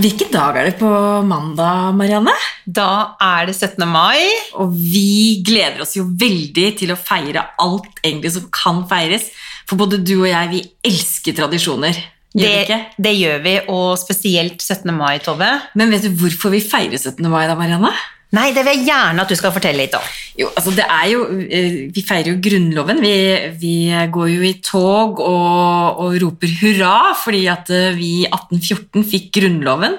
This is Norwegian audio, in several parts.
Hvilken dag er det på mandag, Marianne? Da er det 17. mai. Og vi gleder oss jo veldig til å feire alt egentlig som kan feires. For både du og jeg, vi elsker tradisjoner. Gjør vi ikke? det gjør vi, og spesielt 17. mai, Tove. Men vet du hvorfor vi feirer 17. mai da, Marianne? Nei, det vil jeg gjerne at du skal fortelle litt om. Jo, altså det er jo eh, Vi feirer jo Grunnloven. Vi, vi går jo i tog og, og roper hurra fordi at eh, vi i 1814 fikk Grunnloven,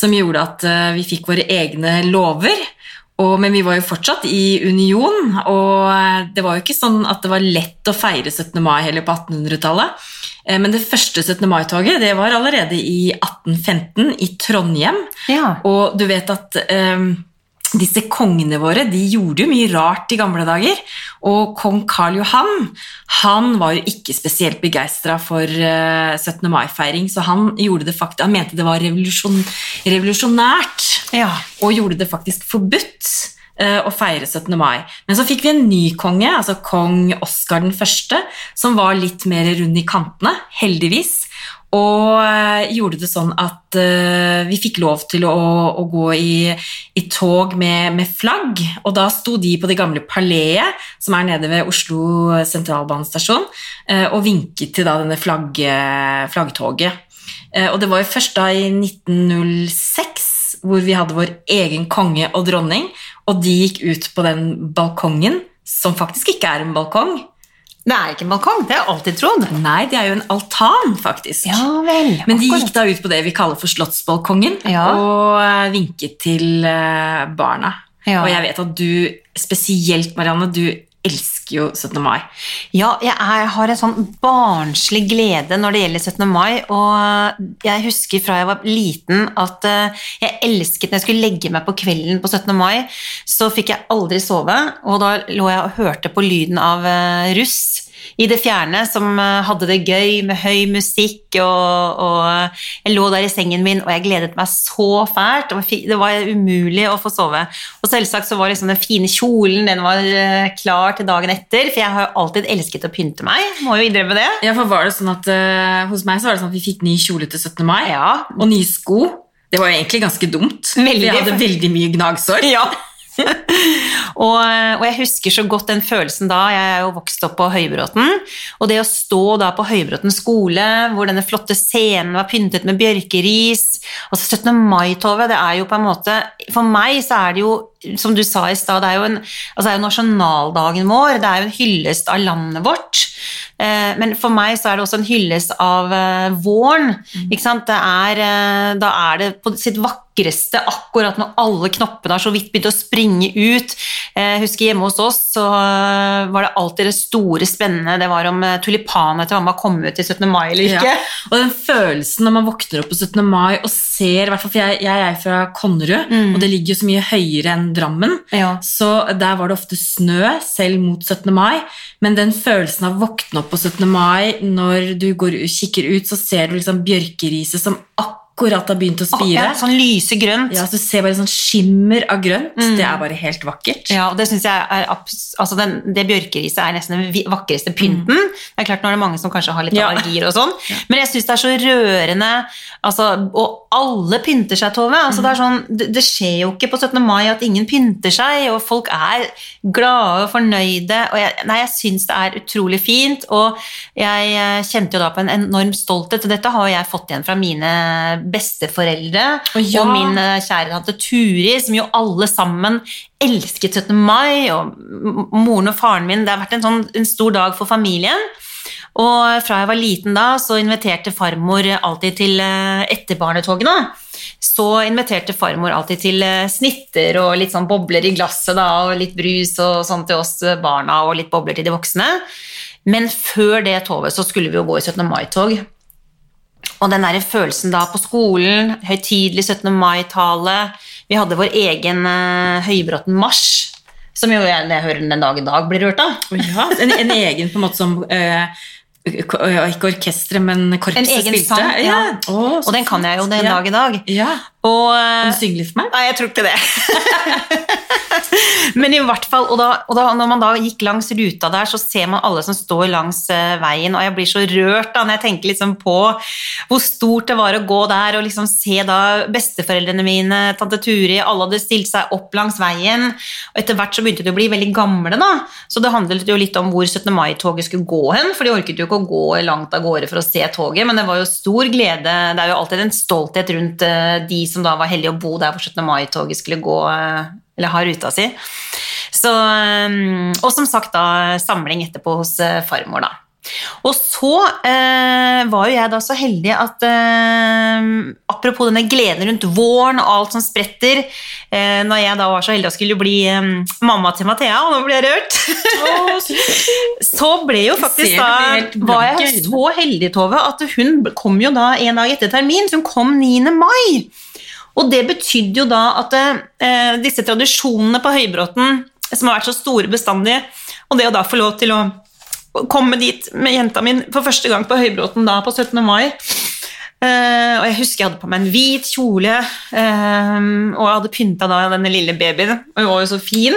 som gjorde at eh, vi fikk våre egne lover. Og, men vi var jo fortsatt i union, og eh, det var jo ikke sånn at det var lett å feire 17. mai heller på 1800-tallet. Eh, Men det første 17. mai-toget det var allerede i 1815 i Trondheim. Ja. Og du vet at eh, disse kongene våre de gjorde jo mye rart i gamle dager. Og kong Karl Johan han var jo ikke spesielt begeistra for eh, 17. mai-feiring, så han, det faktisk, han mente det var revolusjon, revolusjonært Ja. og gjorde det faktisk forbudt eh, å feire 17. mai. Men så fikk vi en ny konge, altså kong Oskar 1., som var litt mer rund i kantene, heldigvis. Og eh, gjorde det sånn at uh, vi fikk lov til å, å gå i, i tog med, med flagg. Og da sto de på det gamle paleet, som er nede ved Oslo sentralbanestasjon, uh, og vinket til da denne flagg, flaggtoget. Uh, Og det var jo først da i 1906 hvor vi hadde vår egen konge og dronning, og de gikk ut på den balkongen, som faktisk ikke er en balkong. Det er ikke en balkong, det har jeg alltid trodd. Nei, det er jo en altan, faktisk. Ja, vel. Men de gikk da ut på det vi kaller for Slottsbalkongen, Ja. og eh, vinket til eh, barna. Ja. Og jeg vet at du, spesielt Marianne, du elsker jo 17. mai. Ja, jeg er, har en sånn barnslig glede når det gjelder 17. mai, og jeg husker fra jeg var liten at eh, jeg elsket når jeg skulle legge meg på kvelden på 17. mai, så fikk jeg aldri sove, og da lå jeg og hørte på lyden av russ i det fjerne som eh, hadde det gøy med høy musikk, og, og jeg lå der i sengen min, og jeg gledet meg så fælt, og det var umulig å få sove. Og selvsagt så var liksom den fine kjolen, den var eh, klar til dagen etter, for jeg har jo alltid elsket å pynte meg, må jo innrømme det. Ja, for var det sånn at uh, Hos meg så var det sånn at vi fikk ny kjole til 17. mai, Ja. og nye sko. Det var jo egentlig ganske dumt. Veldig. Vi hadde veldig mye gnagsår. Ja. og, og jeg husker så godt den følelsen da, jeg er jo vokst opp på Høybråten, og det å stå da på Høybråten skole, hvor denne flotte scenen var pyntet med bjørkeris, altså 17. mai-tove, det er jo på en måte, for meg så er det jo, som du sa i stad, det altså det er jo nasjonaldagen vår, det er jo en hyllest av landet vårt, Eh, men for meg så er det også en hyllest av eh, våren, ikke sant? Det er, eh, da er det på sitt vakreste akkurat når alle knoppene har så vidt begynt å springe ut. Jeg husker hjemme hos oss så var det alltid det store spennende, det var om tulipanene til mamma kom ut i 17. mai eller ikke. Ja. Og den følelsen når man våkner opp på 17. mai og ser i hvert fall, For jeg, jeg er fra Konnerud, og det ligger jo så mye høyere enn Drammen. Ja. Så der var det ofte snø, selv mot 17. mai. Men den følelsen av å våkne opp på 17. mai, når du går, kikker ut, så ser du liksom bjørkeriset som akkurat har begynt å spire. Ja, sånn lysegrønt. Ja, så Du ser bare sånn skimmer av grønt. Det er bare helt vakkert. Ja, og det synes jeg er altså den, Det bjørkeriset er nesten den vakreste pynten. Det er klart Nå er det mange som kanskje har litt Ja. allergier og sånn, men jeg syns det er så rørende altså, Og alle pynter seg, Tove. Altså, det, er sånn, det, det skjer jo ikke på 17. mai at ingen pynter seg, og folk er glade og fornøyde. Og jeg, nei, jeg syns det er utrolig fint, og jeg eh, kjente jo da på en enorm stolthet. Og dette har jeg fått igjen fra mine besteforeldre oh, ja. og min eh, kjære tante Turi, som jo alle sammen elsket 17. mai, og moren og faren min. Det har vært en, sånn, en stor dag for familien. Og fra jeg var liten da, så inviterte farmor alltid til eh, etterbarnetogene. Så inviterte farmor alltid til eh, snitter og litt sånn bobler i glasset da, og litt brus og sånn til oss barna, og litt bobler til de voksne. Men før det toget så skulle vi jo gå i 17. mai-tog. Og den der følelsen da på skolen, høytidelig 17. mai-tale Vi hadde vår egen uh, Høybråten-marsj som jo jeg, jeg hører den den dag i dag, blir rørt av. Ja, en, en egen på en måte som eh, ja, Ikke orkesteret, men korpset En egen spilte. sang, ja. ja. Oh, Og den kan jeg jo den ja. dag i dag. Ja. Og Kan du synge litt for meg? Nei, jeg tror ikke det. Men i hvert fall, og, da, og da, når man da gikk langs ruta der, så ser man alle som står langs uh, veien, og jeg blir så rørt da når jeg tenker liksom på hvor stort det var å gå der og liksom se da besteforeldrene mine, tante Turi, alle hadde stilt seg opp langs veien, og etter hvert så begynte de å bli veldig gamle da, så det handlet jo litt om hvor 17. mai-toget skulle gå hen, for de orket jo ikke å gå langt av gårde for å se toget, men det var jo stor glede, det er jo alltid en stolthet rundt eh, de som da var heldige å bo der hvor 17. mai-toget skulle gå, eh, eller ha ruta si. Så, um, og som sagt da, samling etterpå hos eh, farmor da. Og så eh, var jo jeg da så heldig at eh, apropos denne gleden rundt våren og alt som spretter, eh, når jeg da var så heldig å skulle bli eh, mamma til Mathea, og nå ble jeg rørt, så ble jo faktisk da var jeg så heldig, Tove, at hun kom jo da en dag etter termin, så hun kom 9. mai. Og det betydde jo da at eh, disse tradisjonene på Høybråten, som har vært så store bestandig, og det å da få lov til å komme dit med jenta min for første gang på Høybråten da på 17. mai, Uh, og jeg husker jeg hadde på meg en hvit kjole, uh, og jeg hadde pynta da denne lille babyen, og hun var jo så fin.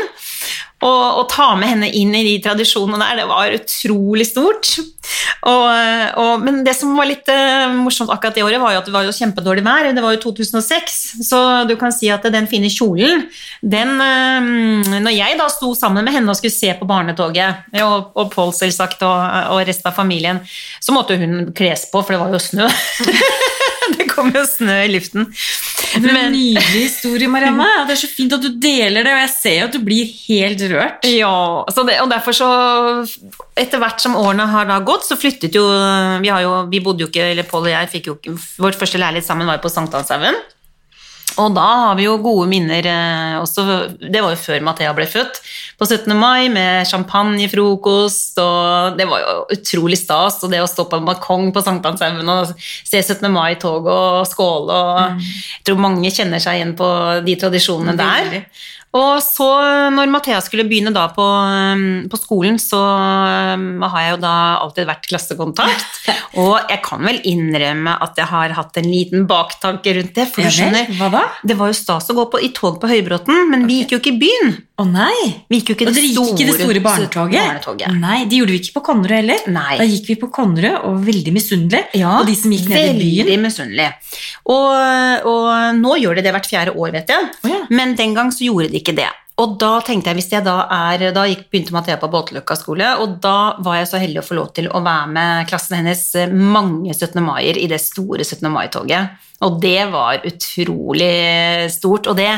Å ta med henne inn i de tradisjonene der, det var utrolig stort. Og, og, men det som var litt eh, morsomt akkurat det året, var jo at det var jo kjempedårlig vær. Det var jo 2006, så du kan si at den fine kjolen, den eh, Når jeg da sto sammen med henne og skulle se på barnetoget, og, og Pål selvsagt, og, og resten av familien, så måtte hun kles på, for det var jo snø. det kom jo snø i luften. For en nydelig historie, Marianne. Det er så fint at du deler det, og jeg ser jo at du blir helt rørt. Ja, så det, og derfor så Etter hvert som årene har da gått, så flyttet jo Vi, har jo, vi bodde jo ikke, eller Pål og jeg fikk jo ikke Vårt første leilighet sammen var jo på Sankthanshaugen. Og da har vi jo gode minner eh, også Det var jo før Mathea ble født, på 17. mai med champagnefrokost, og det var jo utrolig stas. Og det å stå på en balkong på Sankthanshaugen og se 17. mai-tog og skåle og Jeg tror mange kjenner seg igjen på de tradisjonene der. Og så når Mathea skulle begynne da på, um, på skolen, så um, har jeg jo da alltid vært klassekontakt. Og jeg kan vel innrømme at jeg har hatt en liten baktanke rundt det. For du skjønner, hva da? det var jo stas å gå på, i tog på Høybråten, men vi gikk jo ikke i byen. Å nei! Vi gikk jo ikke det dere gikk ikke det store barnetoget? barnetoget. Nei, Det gjorde vi ikke på Konnerud heller. Nei. Da gikk vi på Konnerud og var veldig misunnelige Ja, på de som gikk ned i byen. Veldig misunnelig. Og, og nå gjør de det hvert fjerde år, vet jeg. Oh, ja. Men den gang så gjorde de ikke det. Og da tenkte jeg, hvis jeg da er Da begynte Mathea på Båtløkka skole, og da var jeg så heldig å få lov til å være med klassen hennes mange 17. maier i det store 17. mai-toget. Og det var utrolig stort. Og det,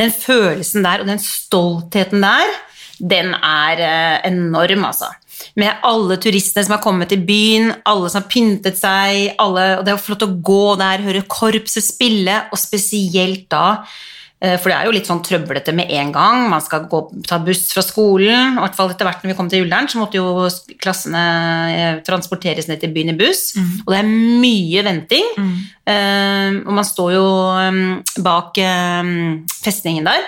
den følelsen der, og den stoltheten der, den er eh, enorm, altså. Med alle turistene som har kommet til byen, alle som har pyntet seg, alle, og det er flott å gå der, høre korpset spille, og spesielt da for det er jo litt sånn trøblete med en gang. Man skal gå, ta buss fra skolen. I hvert fall etter hvert når vi kom til Ullern, så måtte jo klassene eh, transporteres ned til byen i buss. Og det er mye venting. Eh, og man står jo um, bak um, festningen der.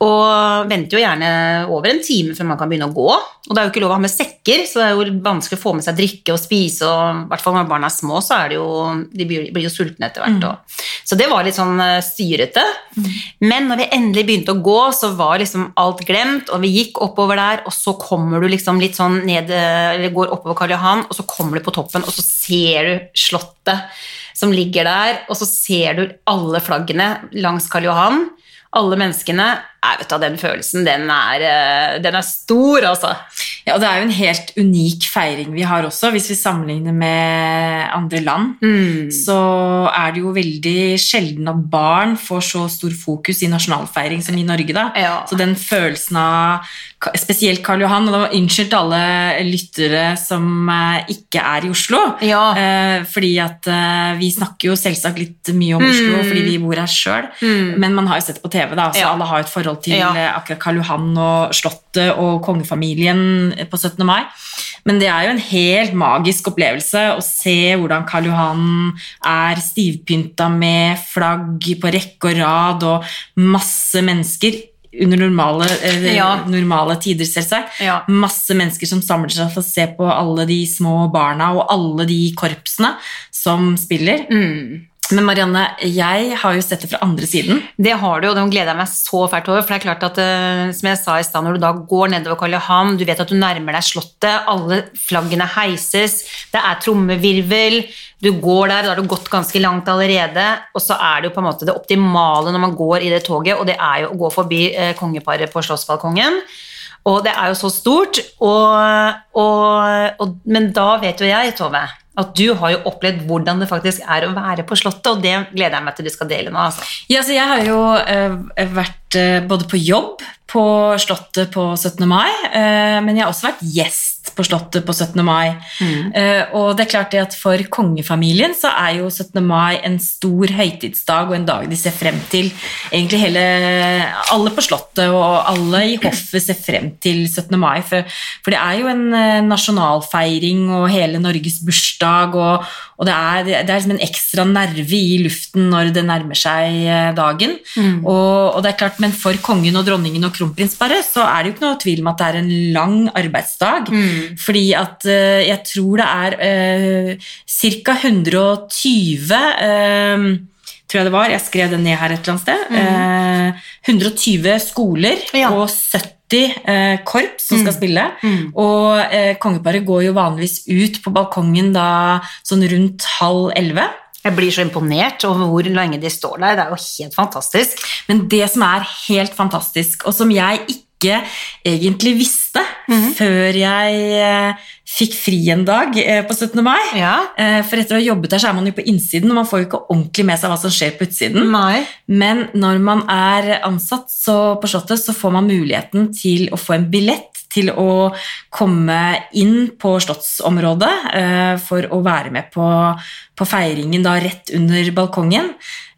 Og venter jo gjerne over en time før man kan begynne å gå. Og det er jo ikke lov å ha med sekker, så det er jo vanskelig å få med seg drikke og spise. Og i hvert fall når barna er små, så er det jo, de blir, blir jo sultne etter hvert. Og. Så det var litt sånn eh, styrete. Men når vi endelig begynte å gå, så var liksom alt glemt, og vi gikk oppover der, og så kommer du liksom litt sånn ned, eh, eller går oppover Karl Johan, og så kommer du på toppen, og så ser du slottet som ligger der, og så ser du alle flaggene langs Karl Johan alle menneskene jeg vet du, Den følelsen, den er, eh, den er stor, altså. Ja, og Det er jo en helt unik feiring vi har også, hvis vi sammenligner med andre land. Mm. Så er det jo veldig sjelden at barn får så stor fokus i nasjonalfeiring som i Norge. da. Ja. Så den følelsen av spesielt Karl Johan, og da var unnskyld til alle lyttere som eh, ikke er i Oslo. Ja. Eh, fordi at vi snakker jo selvsagt litt mye om Oslo Mm. fordi vi bor her sjøl, Mm. men man har jo sett på TV, da, så Ja. alle har et forhold til Ja. eh, akkurat Karl Johan og Slottet og kongefamilien på 17. mai. Men det er jo en helt magisk opplevelse å se hvordan Karl Johan er stivpynta med flagg på rekke og rad og masse mennesker. under normale, eh, Ja. normale tider, selvsagt. Ja. Masse mennesker som samler seg for å se på alle de små barna og alle de korpsene som spiller. Mm. Men Marianne, jeg har jo sett det fra andre siden. Det har du, og det gleder jeg meg så fælt over. For det er klart at, eh, som jeg sa i stad, når du da går nedover Karl Johan, du vet at du nærmer deg Slottet, alle flaggene heises, det er trommevirvel, du går der, da har du gått ganske langt allerede, og så er det jo på en måte det optimale når man går i det toget, og det er jo å gå forbi eh, kongeparet på Slottsbalkongen. Og det er jo så stort, og, og, og, men da vet jo jeg, Tove, at du har jo opplevd hvordan det faktisk er å være på Slottet, og det gleder jeg meg til du skal dele nå. Altså. Ja, så jeg har jo uh, vært eh, både på jobb på Slottet på 17. mai, eh, men jeg har også vært gjest på Slottet på 17. mai. Mm. og det er klart det at for kongefamilien så er jo 17. mai en stor høytidsdag og en dag de ser frem til. Egentlig hele, alle på Slottet og alle i hoffet ser frem til 17. mai, for, for det er jo en eh, nasjonalfeiring og hele Norges bursdag, og, og det, er, det er liksom en ekstra nerve i luften når det nærmer seg dagen. dagen. Og, og det er klart, Men for kongen og dronningen og kronprinsparet så er det jo ikke noe tvil om at det er en lang arbeidsdag. Fordi at uh, jeg tror det er uh, ca. 120 uh, tror jeg det var, jeg skrev det ned her et eller annet sted. Eh, 120 skoler Ja. og 70 eh, korps som skal spille. Og eh, kongeparet går jo vanligvis ut på balkongen da sånn rundt halv elleve. Jeg blir så imponert over hvor lenge de står der. Det er jo helt fantastisk. Men det som er helt fantastisk, og som jeg ikke egentlig visste før jeg eh, fikk fri en dag eh, på 17. mai Ja. eh, For etter å ha jobbet der, så er man jo på innsiden, og man får jo ikke ordentlig med seg hva som skjer på utsiden. Nei. Men når man er ansatt så på Slottet, så får man muligheten til å få en billett til å komme inn på slottsområdet eh, for å være med på, på feiringen da rett under balkongen.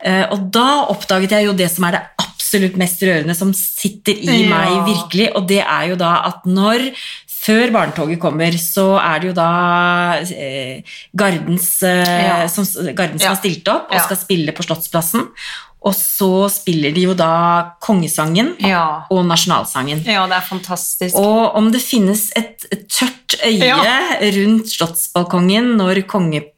Eh, og da oppdaget jeg jo det som er det absolutt mest rørende, som sitter i Ja. meg virkelig, og det er jo da at når før barnetoget kommer, så er det jo da eh, Gardens, eh, Ja. som, gardens Ja. har stilt opp og Ja. skal spille på Slottsplassen. Og så spiller de jo da kongesangen og nasjonalsangen. ja, det er fantastisk. Og om det finnes et tørt øye rundt slottsbalkongen når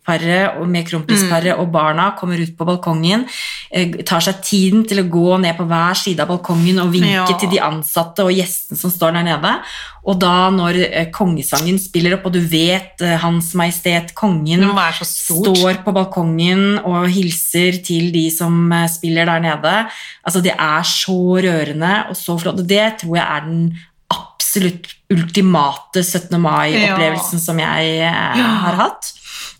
kongeparet og med kronprinsparet og barna kommer ut på balkongen, eh, tar seg tiden til å gå ned på hver side av balkongen og vinke Ja. til de ansatte og gjestene som står der nede. Og da når eh, kongesangen spiller opp, og du vet eh, Hans Majestet Kongen står på balkongen og hilser til de som spiller der nede. Altså, det er så rørende og så flott. Og det tror jeg er den absolutt ultimate 17. mai-opplevelsen som jeg ja. har hatt.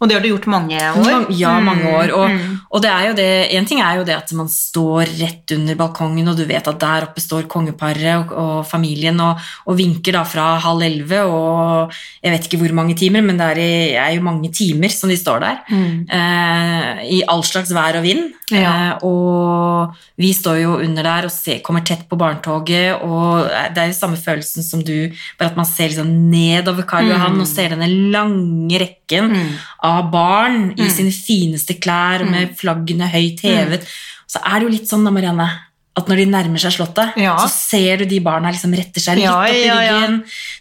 Og det har du gjort mange år. Ja, mange år. Og, mm. og det er jo det, en ting er jo det at man står rett under balkongen, og du vet at der oppe står kongeparet og, og familien og, og vinker da fra halv elleve, og jeg vet ikke hvor mange timer, men det er, i- er jo mange timer som de står der. Mm. Eh, I all slags vær og vind. Ja. Eh, og vi står jo under der og ser, kommer tett på barnetoget, og det er jo samme følelsen som du, bare at man ser liksom nedover Karl Johan og ser denne lange rekken Mm. av barn i sine fineste klær og med flaggene høyt hevet. Så er det jo litt sånn da, Marianne, at når de nærmer seg Slottet, Ja. så ser du de barna liksom retter seg litt Ja, opp i ja, ja. ryggen.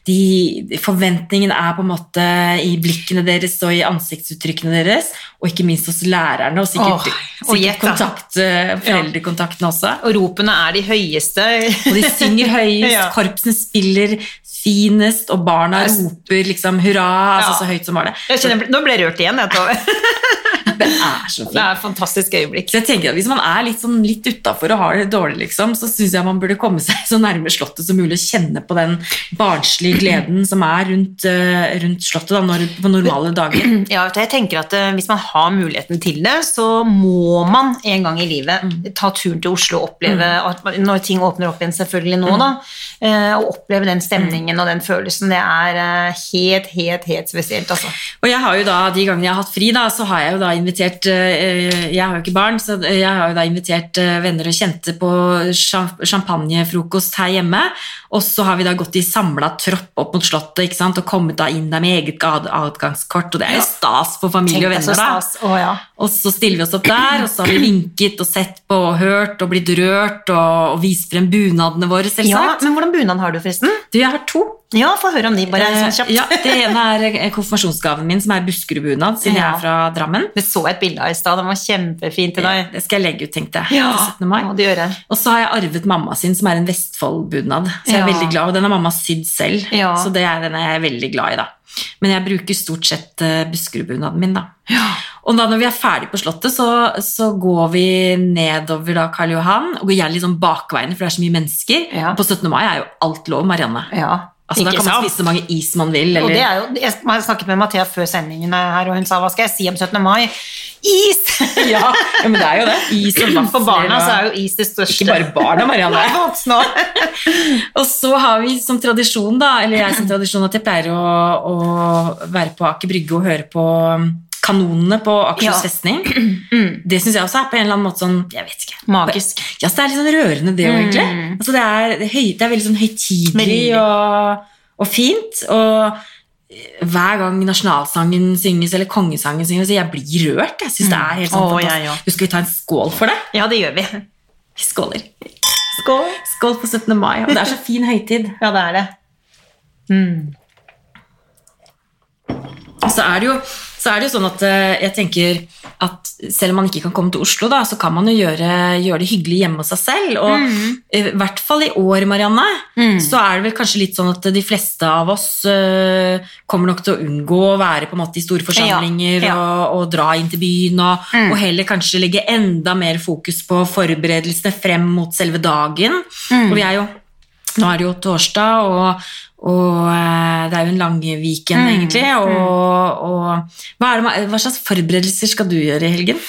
De, forventningen er på en måte i blikkene deres og i ansiktsuttrykkene deres, og ikke minst hos lærerne, og sikkert, Åh, og sikkert kontakt, foreldrekontaktene også. Og ropene er de høyeste. Og de synger høyest, korpsene spiller finest, og barna roper liksom hurra, altså så høyt som bare Jeg kjenner, nå ble jeg rørt igjen. Jeg, Tove. Det er så fint. Det er et fantastisk øyeblikk. Så jeg tenker at Hvis man er litt, sånn, litt utafor og har det dårlig, liksom, så syns jeg man burde komme seg så nærme Slottet som mulig og kjenne på den barnslige gleden som er rundt, eh, rundt Slottet da, når, på normale dager. Ja, jeg tenker at eh, Hvis man har muligheten til det, så må man en gang i livet ta turen til Oslo og oppleve at Når ting åpner opp igjen, selvfølgelig nå, da. eh, Og oppleve den stemningen og den følelsen. Det er helt, helt, helt spesielt, altså. Og jeg har jo da, De gangene jeg har hatt fri, da, så har jeg jo da invitert eh, Jeg har jo ikke barn, så jeg har jo da invitert eh, venner og kjente på cham- champagnefrokost her hjemme. Og så har vi da gått i samla tropp opp mot Slottet ikke sant? og kommet da inn der med eget ad- adgangskort. Og det er jo stas for familie og Tenk deg så venner, da. Å, ja. Og så stiller vi oss opp der, og så har vi vinket og sett på og hørt og blitt rørt og, og vist frem bunadene våre, selvsagt. ja, men hvordan bunad har du, forresten? Du, jeg har to. Ja, få høre om de, bare Eh, sånn kjapt. ja, det ene er eh, konfirmasjonsgaven min, som er Buskerud-bunad, siden jeg er fra Drammen. Det så jeg et bilde av i stad. Den var kjempefin til deg. Det skal jeg legge ut, tenkte jeg. Ja, til 17. mai. må du gjøre. Og så har jeg arvet mamma sin, som er en Vestfold-bunad. Så jeg er Ja. veldig glad, og den har mamma sydd selv. Ja. Så det er, den jeg er veldig glad i, da. Men jeg bruker stort sett Buskerud-bunaden min, da. Og da når vi er ferdig på Slottet, så, så går vi nedover da Karl Johan, og går gjerne litt sånn bakveiene, for det er så mye mennesker. Ja. På 17. mai er jo alt lov, Marianne. Ja, Altså, da kan man spise så mange is man vil. Og Eller... det er jo, jeg har snakket med Mathea før sendingen her, og hun sa hva skal jeg si om 17. mai? Is! ja, men det er jo det. Is og vafler. For barna så er jo is det største. Ikke bare barna, Marianne. Nei, voksne. Og så har vi som tradisjon, da, eller jeg som tradisjon, at jeg pleier å, å være på Aker Brygge og høre på kanonene på Akershus Ja. festning. Det syns jeg også er på en eller annen måte sånn Jeg vet ikke. Magisk. Ja, så det er litt sånn rørende, det òg, egentlig. Altså, det, er, det, er det er veldig sånn høytidelig og, og fint. Og hver gang nasjonalsangen synges eller kongesangen synges, så jeg blir rørt. Jeg synes det er helt sånn oh, fantastisk. Ja, òg. Skal vi ta en skål for det? Ja, det gjør vi. Vi skåler. Skål. Skål på 17. mai. Og det er så fin høytid. Ja, det er det. Og så er det jo, så er det jo sånn at eh, jeg tenker at selv om man ikke kan komme til Oslo, da, så kan man jo gjøre, gjøre det hyggelig hjemme hos seg selv. Og mm. i hvert fall i år, Marianne, så er det vel kanskje litt sånn at de fleste av oss uh, kommer nok til å unngå å være på en måte i store forsamlinger Ja, ja. Og, og dra inn til byen, og, og heller kanskje legge enda mer fokus på forberedelsene frem mot selve dagen. Og vi er jo nå er det jo torsdag, og, og eh, det er jo en lang weekend, egentlig. Og, og hva, det, hva slags forberedelser skal du gjøre i helgen?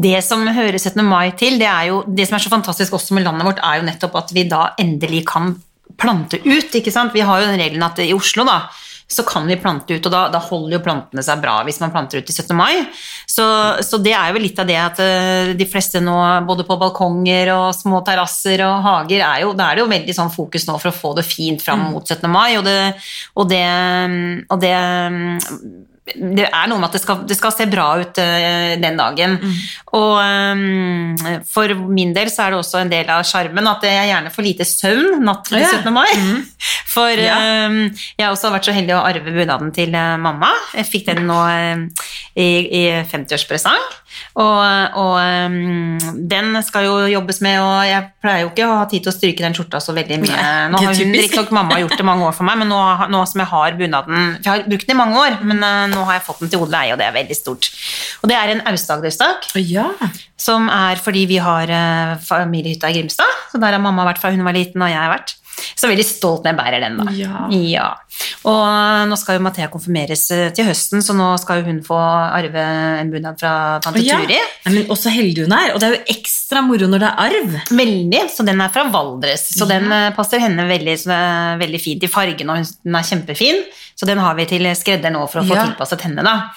Det som hører 17. mai til, det er jo det som er så fantastisk også med landet vårt, er jo nettopp at vi da endelig kan plante ut. ikke sant? Vi har jo den regelen at i Oslo da, så kan vi plante ut, og da, da holder jo plantene seg bra hvis man planter ut i 17. mai. Så, så det er jo litt av det at eh, de fleste nå, både på balkonger og små terrasser og hager, er jo, da er det jo veldig sånn fokus nå for å få det fint fram mot 17. mai, og det, og det, og det det er noe med at det skal, det skal se bra ut uh, den dagen. Og um, for min del så er det også en del av sjarmen at jeg gjerne får lite søvn natt til 17. mai. For Ja. um, jeg har også vært så heldig å arve bunaden til uh, mamma. Jeg fikk den nå eh, i, i 50-årspresang. Og, og um, den skal jo jobbes med, og jeg pleier jo ikke å ha tid til å stryke den skjorta så veldig mye. Nå har hun riktignok mamma gjort det mange år for meg, men nå, nå som jeg har bunaden Jeg har brukt den i mange år, men nå har jeg fått den til odel eie, og det er veldig stort. Og det er en Aust-Agder-stak, ja. som er fordi vi har eh, familiehytta i Grimstad. Så der har mamma vært fra hun var liten, og jeg har vært. Så veldig stolt når jeg bærer den, da. Ja. Og eh, nå skal jo Mathea konfirmeres eh, til høsten, så nå skal jo hun få arve en bunad fra tante ja. Turi. Ja, men også heldig hun er, og det er jo ekstra moro når det er arv. Veldig, så den er fra Valdres. Så den eh, passer henne veldig, veldig fint i fargen, og den er kjempefin. Så den har vi til skredder nå for å få Ja. tilpasset henne, da.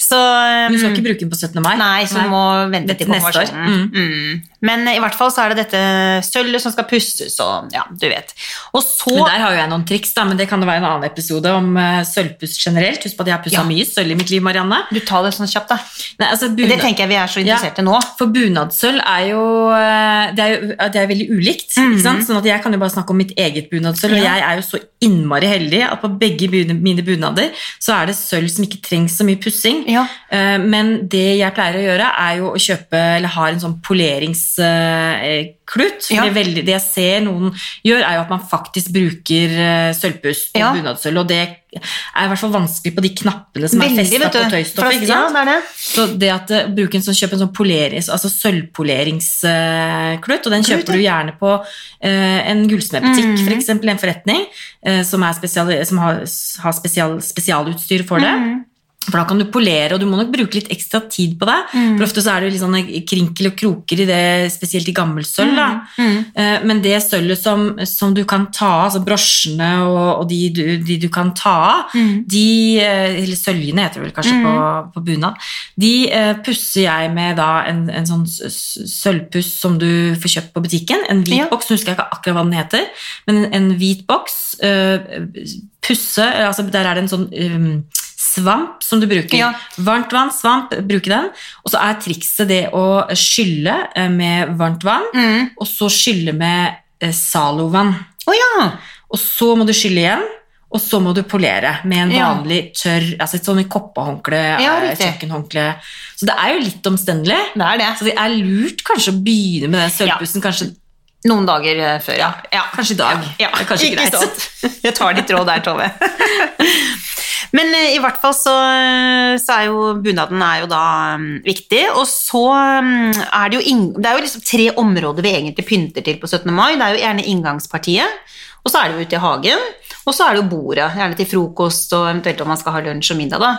Så um, du skal ikke bruke den på 17. mai? Nei, så du må vente til til neste år. Mm. Mm. Men i hvert fall så er det dette sølvet som skal pusses, og ja, du vet. Og så Men der har jo jeg noen triks, da, men det kan det være en annen episode om uh, sølvpuss generelt. Husk på at jeg har pussa Ja. mye sølv i mitt liv, Marianne. Du tar det sånn kjapt, da. Nei, altså, Det tenker jeg vi er så interessert i nå. For bunadsølv er jo eh, Det er jo det er veldig ulikt. ikke sant? Sånn at Jeg kan jo bare snakke om mitt eget bunadssølv, og Mhm. Ja. jeg er jo så innmari heldig at på begge mine bunader så er det sølv som ikke trengs så mye pussing. Ja. Eh, Men det jeg pleier å gjøre, er jo å kjøpe eller ha en sånn poleringsklut. For Ja. det, veldig, det jeg ser noen gjør, er jo at man faktisk bruker eh, sølvpuss på Ja. bunadssølv. Og det er i hvert fall vanskelig på de knappene som er festa på tøystoffet. Ja, det er det. Så det at uh, bruk en sånn, kjøp en sånn poleris, altså sølvpoleringsklut, og den Klut, kjøper du gjerne på uh, en gullsmedbutikk, Mhm. for eksempel en forretning, eh, som, spesial, som har, har spesial, spesialutstyr for det. Mhm. For da kan du polere, og du må nok bruke litt ekstra tid på det. Mm. For ofte så er det litt sånne krinkel og kroker i det, spesielt i gammelsølv. da. Mm. Mm. Men det sølvet som, som du kan ta av, altså brosjene og, og de, du, de du kan ta av, Mm. de, eh, eller søljene heter det vel kanskje på, på bunad, de eh, pusser jeg med da en, en sånn sølvpuss som du får kjøpt på butikken. En hvit Ja. boks, nå husker jeg ikke akkurat hva den heter, men en, en hvit boks. Uh, pusse, eh, altså der er det en sånn um, svamp som du bruker. Ja. Varmt vann, svamp, bruke den. Og så er trikset det å skylle eh, med varmt vann, Mm. og så skylle med eh, Zalo-vann. Oh, ja! Og så må du skylle igjen, og så må du polere med en vanlig tørr altså et sånn koppehåndkle, Ja, eh, kjøkkenhåndkle. Så det er jo litt omstendelig. Det er det. Så det er lurt kanskje å begynne med den sølvpussen kanskje, Noen dager eh, før, ja. ja. kanskje i dag. Ja, er kanskje ikke greit. Jeg tar ditt råd der, Tove. Men eh, i hvert fall så, så er jo bunaden er jo da mm, viktig. Og så mm, er det jo, det er jo liksom tre områder vi egentlig pynter til på 17. mai. Det er jo gjerne inngangspartiet, og så er det jo ute i hagen. Og så er det jo bordet, gjerne til frokost og eventuelt om man skal ha lunsj og middag. da.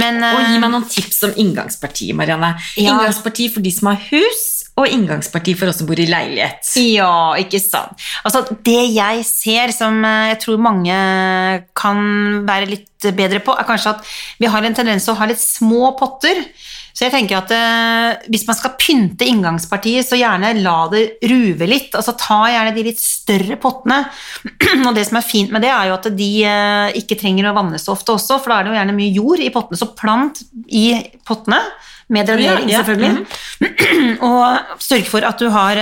Men, Og eh, gi meg noen tips om inngangspartiet, Marianne. Ja. Inngangsparti for de som har hus, og inngangsparti for oss som bor i leilighet. Ja, ikke sant. Altså, det jeg ser som eh, jeg tror mange kan være litt bedre på, er kanskje at vi har en tendens til å ha litt små potter. Så jeg tenker at eh, hvis man skal pynte inngangspartiet, så gjerne la det ruve litt. Altså ta gjerne de litt større pottene. Og det som er fint med det, er jo at de eh, ikke trenger å vannes så ofte også, for da er det jo gjerne mye jord i pottene. Så plant i pottene, med drenering Ja, ja. selvfølgelig. og sørg for at du har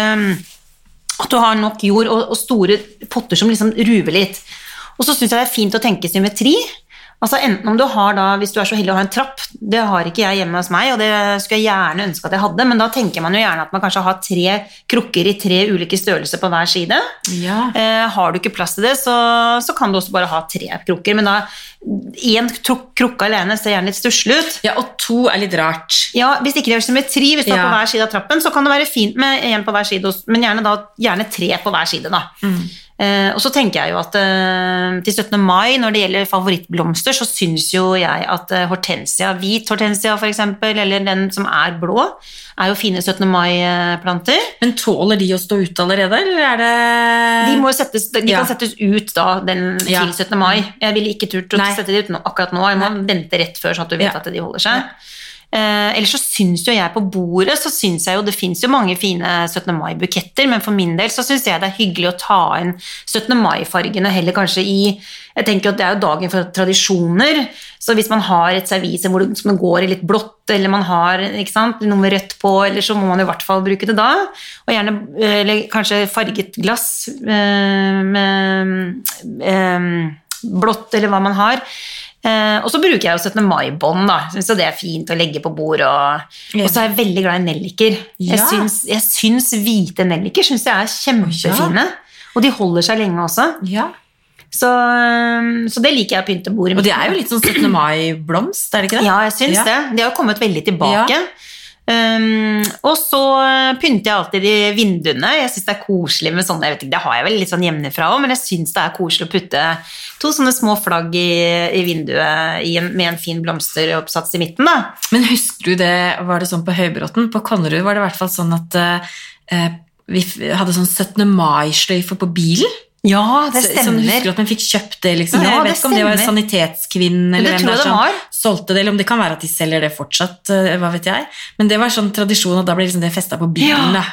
at du har nok jord og, og store potter som liksom ruver litt. Og så syns jeg det er fint å tenke symmetri. Altså Enten om du har da, hvis du er så heldig å ha en trapp, det har ikke jeg hjemme hos meg, og det skulle jeg gjerne ønske at jeg hadde, men da tenker man jo gjerne at man kanskje har tre krukker i tre ulike størrelser på hver side. Ja. Eh, har du ikke plass til det, så, så kan du også bare ha tre krukker, men da én krukke alene ser gjerne litt stusslig ut. ja, og to er litt rart. Ja, Hvis ikke det er symmetri, hvis du er på hver side av trappen, så kan det være fint med én på hver side, men gjerne, da, gjerne tre på hver side. da. Eh, og så tenker jeg jo at eh, til 17. mai, når det gjelder favorittblomster, så syns jo jeg at eh, hortensia, hvit hortensia f.eks., eller den som er blå, er jo fine 17. mai-planter. Men tåler de å stå ute allerede, eller er det De, må settes, de Ja. kan settes ut da den Ja. til 17. mai. Jeg ville ikke turt å Nei. sette de ut nå, akkurat nå. Jeg må vente rett før, sånn at du vet Ja. at de holder seg. Eh, ellers så syns jo jeg på bordet så syns jeg jo det fins jo mange fine 17. mai-buketter, men for min del så syns jeg det er hyggelig å ta inn 17. mai-fargene heller kanskje i Jeg tenker at det er jo dagen for tradisjoner, så hvis man har et servise hvor det går i litt blått, eller man har sant, noe med rødt på, eller så må man i hvert fall bruke det da. Og gjerne eh, eller kanskje farget glass med, med med blått, eller hva man har. Eh, og så bruker jeg jo 17. mai-bånd, da. Syns det er fint å legge på bord. Og, Ja. og så er jeg veldig glad i nelliker. Jeg, Ja. syns, jeg syns hvite nelliker synes jeg er kjempefine. Og de holder seg lenge også. Ja. Så, så det liker jeg å pynte bordet Og det er jo litt sånn 17. mai-blomst, er det ikke det? Ja, jeg syns Ja. det. De har jo kommet veldig tilbake. Um, og så pynter jeg alltid i vinduene. Jeg syns det er koselig med sånne ikke, Det har jeg vel litt sånn hjemmefra òg, men jeg syns det er koselig å putte to sånne små flagg i, i vinduet i en, med en fin blomsteroppsats i midten. da. Men husker du det, var det sånn på Høybråten? På Konnerud var det i hvert fall sånn at eh, vi hadde sånn 17. mai-sløyfe på bilen. Ja, det stemmer. Som husker at man fikk kjøpt det, liksom? Ja, jeg vet ikke om det var en Sanitetskvinnen eller hvem det er som solgte det, eller om det kan være at de selger det fortsatt, eh, hva vet jeg. Men det var sånn tradisjon, og da ble liksom det festa på bilen. Ja.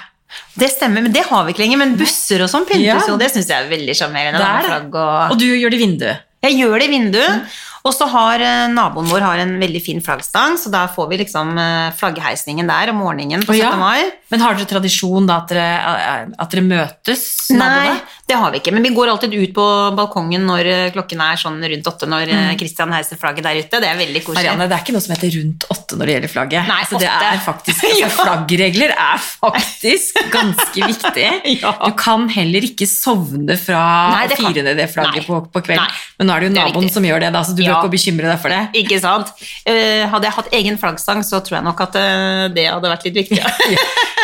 Det stemmer, men det har vi ikke lenger. Men busser og sånn pyntes Ja. jo, det syns jeg er veldig sjarmerende. Er og... Og du gjør det i vinduet. Jeg gjør det i vinduet, Mm. og så har eh, naboen vår har en veldig fin flaggstang, så da får vi liksom eh, flaggheisningen der om morgenen på Å, 17. ja. mai. Men har dere tradisjon da at dere, at dere møtes? Nei, naboene? Det har vi ikke, men vi går alltid ut på balkongen når eh, klokken er sånn rundt åtte, når Kristian mm. heiser flagget der ute. Det er veldig koselig. Mm. Marianne, det er ikke noe som heter rundt åtte når det gjelder flagget. Nei, altså, det er faktisk, altså, Flaggregler er faktisk ganske viktig. Ja. Du kan heller ikke sovne fra Nei, å det fire ned det flagget Nei. på, på kvelden. Men nå er det jo naboen det som gjør det, da, så du Ja. bør ikke bekymre deg for det. Ikke sant? Uh, hadde jeg hatt egen flaggstang, så tror jeg nok at uh, det hadde vært litt viktig.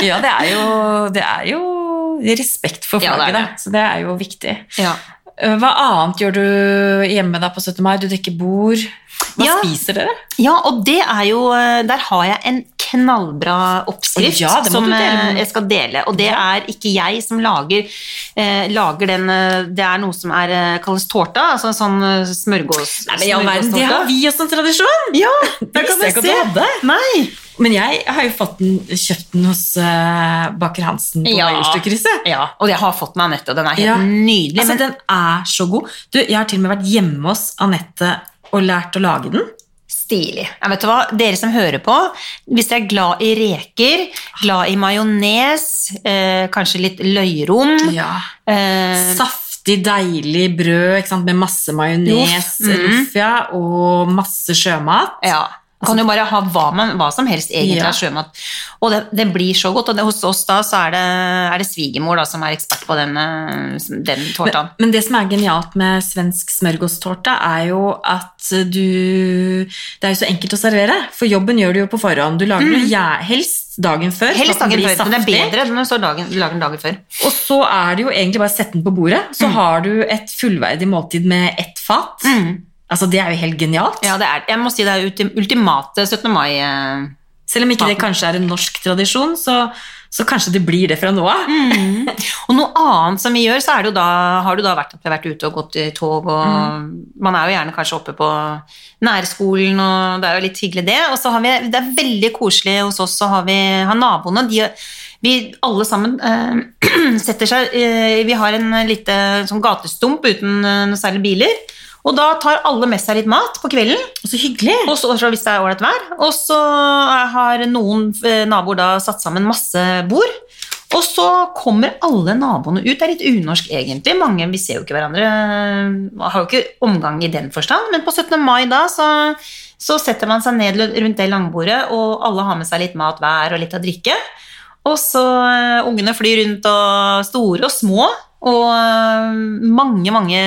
Ja, det er jo, det er jo respekt for Ja, det. Så det er jo viktig. ja. Eh, Hva annet gjør du hjemme da på 17. mai? Du dekker bord. Hva Ja. spiser dere? Ja, og det er jo eh, Der har jeg en knallbra oppskrift Ja, som eh, jeg skal dele. Og det Ja. er ikke jeg som lager, eh, lager den eh, Det er noe som er, eh, kalles tårta. Altså en sånn smørgås... Nei, men i men Det har vi også en tradisjon! Ja, Det visste jeg ikke at du hadde. Nei. Men jeg har jo fått den, kjøpt den hos uh, Baker Hansen på Ja. Majorstua-krysset. Ja, og jeg har fått den av Anette, og den er helt Ja. nydelig. Altså, men den er så god. Du, jeg har til og med vært hjemme hos Anette og lært å lage den. Stilig. Ja, vet du hva? Dere som hører på, hvis dere er glad i reker, glad i majones, eh, kanskje litt løyrom Ja. eh, Saftig, deilig brød med masse majones, mm -hmm. og masse sjømat. Ja. Man kan jo bare ha hva, man, hva som helst egentlig Ja. av sjømat. Og det, det blir så godt. Og det, hos oss da så er det, er det svigermor da, som er ekspert på den, eh, den Men, tårta. men det som er genialt med svensk smørgåstårte, er jo at du Det er jo så enkelt å servere, for jobben gjør du jo på forhånd. Du lager det ja, helst dagen før. Mm. Helst dagen før, men det er bedre når du dagen, du lager den dagen før. Og så er det jo egentlig bare å sette den på bordet, så Mm. har du et fullverdig måltid med ett fat. Altså, det er jo helt genialt. Ja, det er, jeg må si det er ultim, ultimate 17. mai. eh. Selv om ikke det kanskje er en norsk tradisjon, så, så kanskje det blir det fra nå av. Mm. Og noe annet som vi gjør, så det da, har du da vært, vært ute og gått i tog, og Mm. man er jo gjerne kanskje oppe på nærskolen, og det er jo litt hyggelig det. Og så har vi, det er veldig koselig hos oss, så har vi har naboene, de, vi alle sammen eh, setter seg, eh, vi har en lite sånn gatestump uten eh, noe særlig biler, og da tar alle med seg litt mat på kvelden, Og så hyggelig. og så, så hvis det er ålreit vær. Og så har noen eh, naboer da satt sammen masse bord. Og så kommer alle naboene ut. Det er litt unorsk egentlig. Mange, Vi ser jo ikke hverandre. Man har jo ikke omgang i den forstand. Men på 17. mai da så, så setter man seg ned rundt det langbordet, og alle har med seg litt mat hver og litt å drikke. Og så uh, ungene flyr rundt, og store og små. Og eh, mange, mange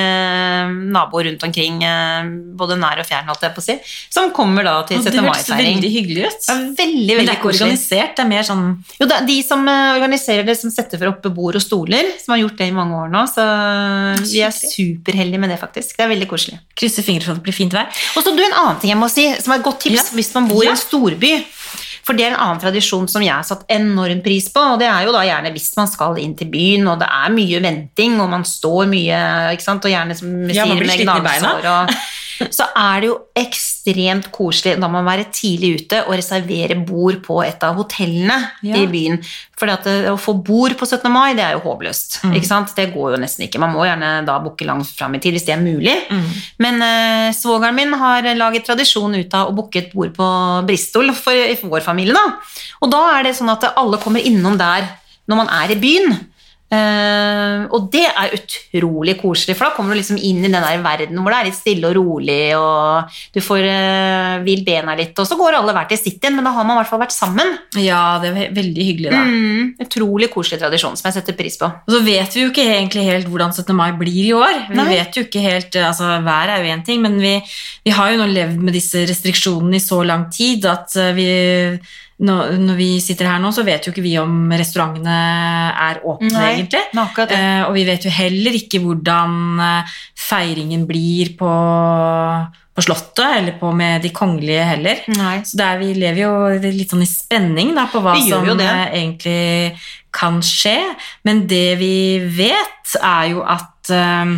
naboer rundt omkring, eh, både nær og fjern, holdt jeg på å si, som kommer da til Og det 17. hørtes mai-feiring. veldig hyggelig ut. Det er veldig, Men det veldig er ikke koselig. organisert, det er mer sånn Jo, det er de som eh, organiserer det, som setter for oppe bord og stoler, som har gjort det i mange år nå, så vi er superheldige med det, faktisk. Det er veldig koselig. Krysser fingre for at det blir fint vær. Og så du, en annen ting jeg må si, som er et godt tips Ja. hvis man bor i Ja. en storby. For det er en annen tradisjon som jeg har satt enorm pris på, og det er jo da gjerne hvis man skal inn til byen, og det er mye venting, og man står mye, ikke sant, og gjerne som Ja, med i beina. gnagsår, og så er det jo ekstremt koselig da man må være tidlig ute og reservere bord på et av hotellene Ja. i byen. For å få bord på 17. mai, det er jo håpløst. Mm. Ikke sant? Det går jo nesten ikke. Man må gjerne da booke langt fram i tid hvis det er mulig. Mm. Men eh, svogeren min har laget tradisjon ut av å booke et bord på Bristol for, for vår familie. Da. Og da er det sånn at alle kommer innom der når man er i byen. Eh, og det er utrolig koselig, for da kommer du liksom inn i den der verden hvor det er litt stille og rolig, og du får uh, bena litt, og så går alle hver til sitt igjen, men da har man i hvert fall vært sammen. Ja, det er veldig hyggelig, da. Mm, utrolig koselig tradisjon som jeg setter pris på. Og så vet vi jo ikke egentlig helt hvordan 17. mai blir i år. Vi Nei. vet jo ikke helt, altså Været er jo én ting, men vi, vi har jo nå levd med disse restriksjonene i så lang tid at eh, vi nå, Når vi sitter her nå, så vet jo ikke vi om restaurantene er åpne, Nei, egentlig. Eh, og vi vet jo heller ikke hvordan eh, feiringen blir på, på Slottet, eller på med de kongelige heller. Nei. Så det er, vi lever jo litt sånn i spenning da, på hva som eh, egentlig kan skje. Men det vi vet, er jo at eh,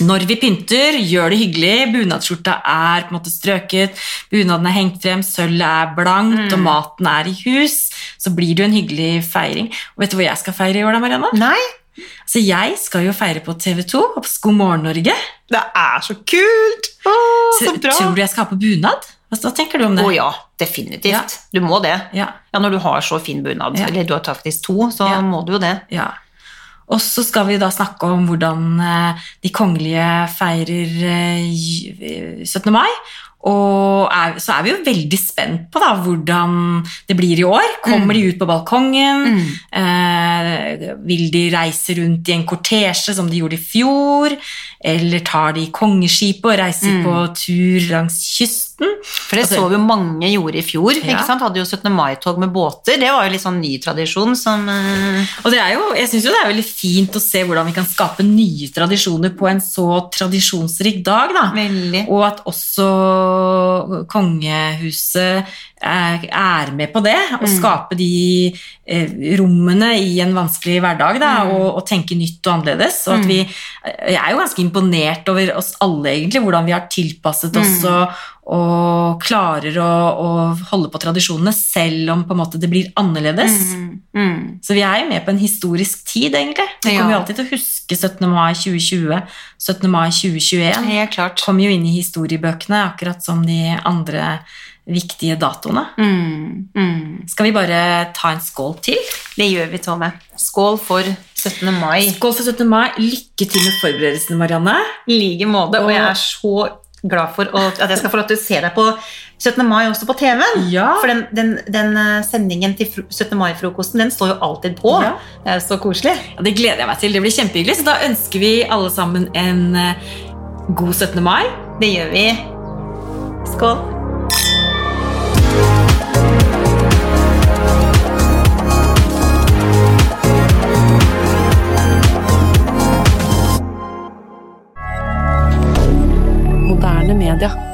når vi pynter, gjør det hyggelig, bunadsskjorta er på en måte strøket, bunaden er hengt frem, sølvet er blankt, Mm. og maten er i hus, så blir det jo en hyggelig feiring. Og vet du hva jeg skal feire i år da, Marianne? Nei, Altså, jeg skal jo feire på TV 2 og på God morgen Norge. det er så kult! Å, så Så, bra! tror du jeg skal ha på bunad? Hva, hva tenker du om det? Å ja, definitivt. Ja. Du må det. Ja. Ja, når du har så fin bunad, Ja. eller du har faktisk to, så må du jo det. Ja. Og så skal vi da snakke om hvordan eh, de kongelige feirer eh, 17. mai. Og er, så er vi jo veldig spent på da, hvordan det blir i år. Kommer de ut på balkongen? Mm. Eh, vil de reise rundt i en kortesje som de gjorde i fjor? Eller tar de kongeskipet og reiser Mm. på tur langs kysten? For det Altså- så vi jo mange gjorde i fjor. Ja. ikke sant? Hadde jo 17. mai-tog med båter. Det var jo litt sånn ny tradisjon som uh... Og det er jo, jeg syns jo det er veldig fint å se hvordan vi kan skape nye tradisjoner på en så tradisjonsrik dag. da. Veldig. Og at også kongehuset er, med på det. Å Mm. skape de eh, rommene i en vanskelig hverdag. Da, Mm. og, og tenke nytt og annerledes. Og at vi, jeg er jo ganske imponert over oss alle, egentlig, hvordan vi har tilpasset oss Mm. og, og klarer å, å holde på tradisjonene selv om på en måte det blir annerledes. Mm. Mm. Så vi er jo med på en historisk tid, egentlig. Vi Ja. kommer jo alltid til å huske 17. mai 2020, 17. mai 2021. Helt klart. Kommer jo inn i historiebøkene, akkurat som de andre viktige datoene. Mm. Mm. Skal vi bare ta en skål til? Det gjør vi, Tove. Skål for 17. mai. Skål for 17. mai. Lykke til med forberedelsene, Marianne. I like måte. Og jeg er så glad for at jeg skal få lov til å se deg på 17. mai også på TV-en. Ja. For den, den, den eh, sendingen til 17. mai-frokosten den står jo alltid på. Ja. Det er så koselig. Ja, det gleder jeg meg til. Det blir kjempehyggelig. Så da ønsker vi alle sammen en eh, god 17. mai. Det gjør vi. Skål. moderne media.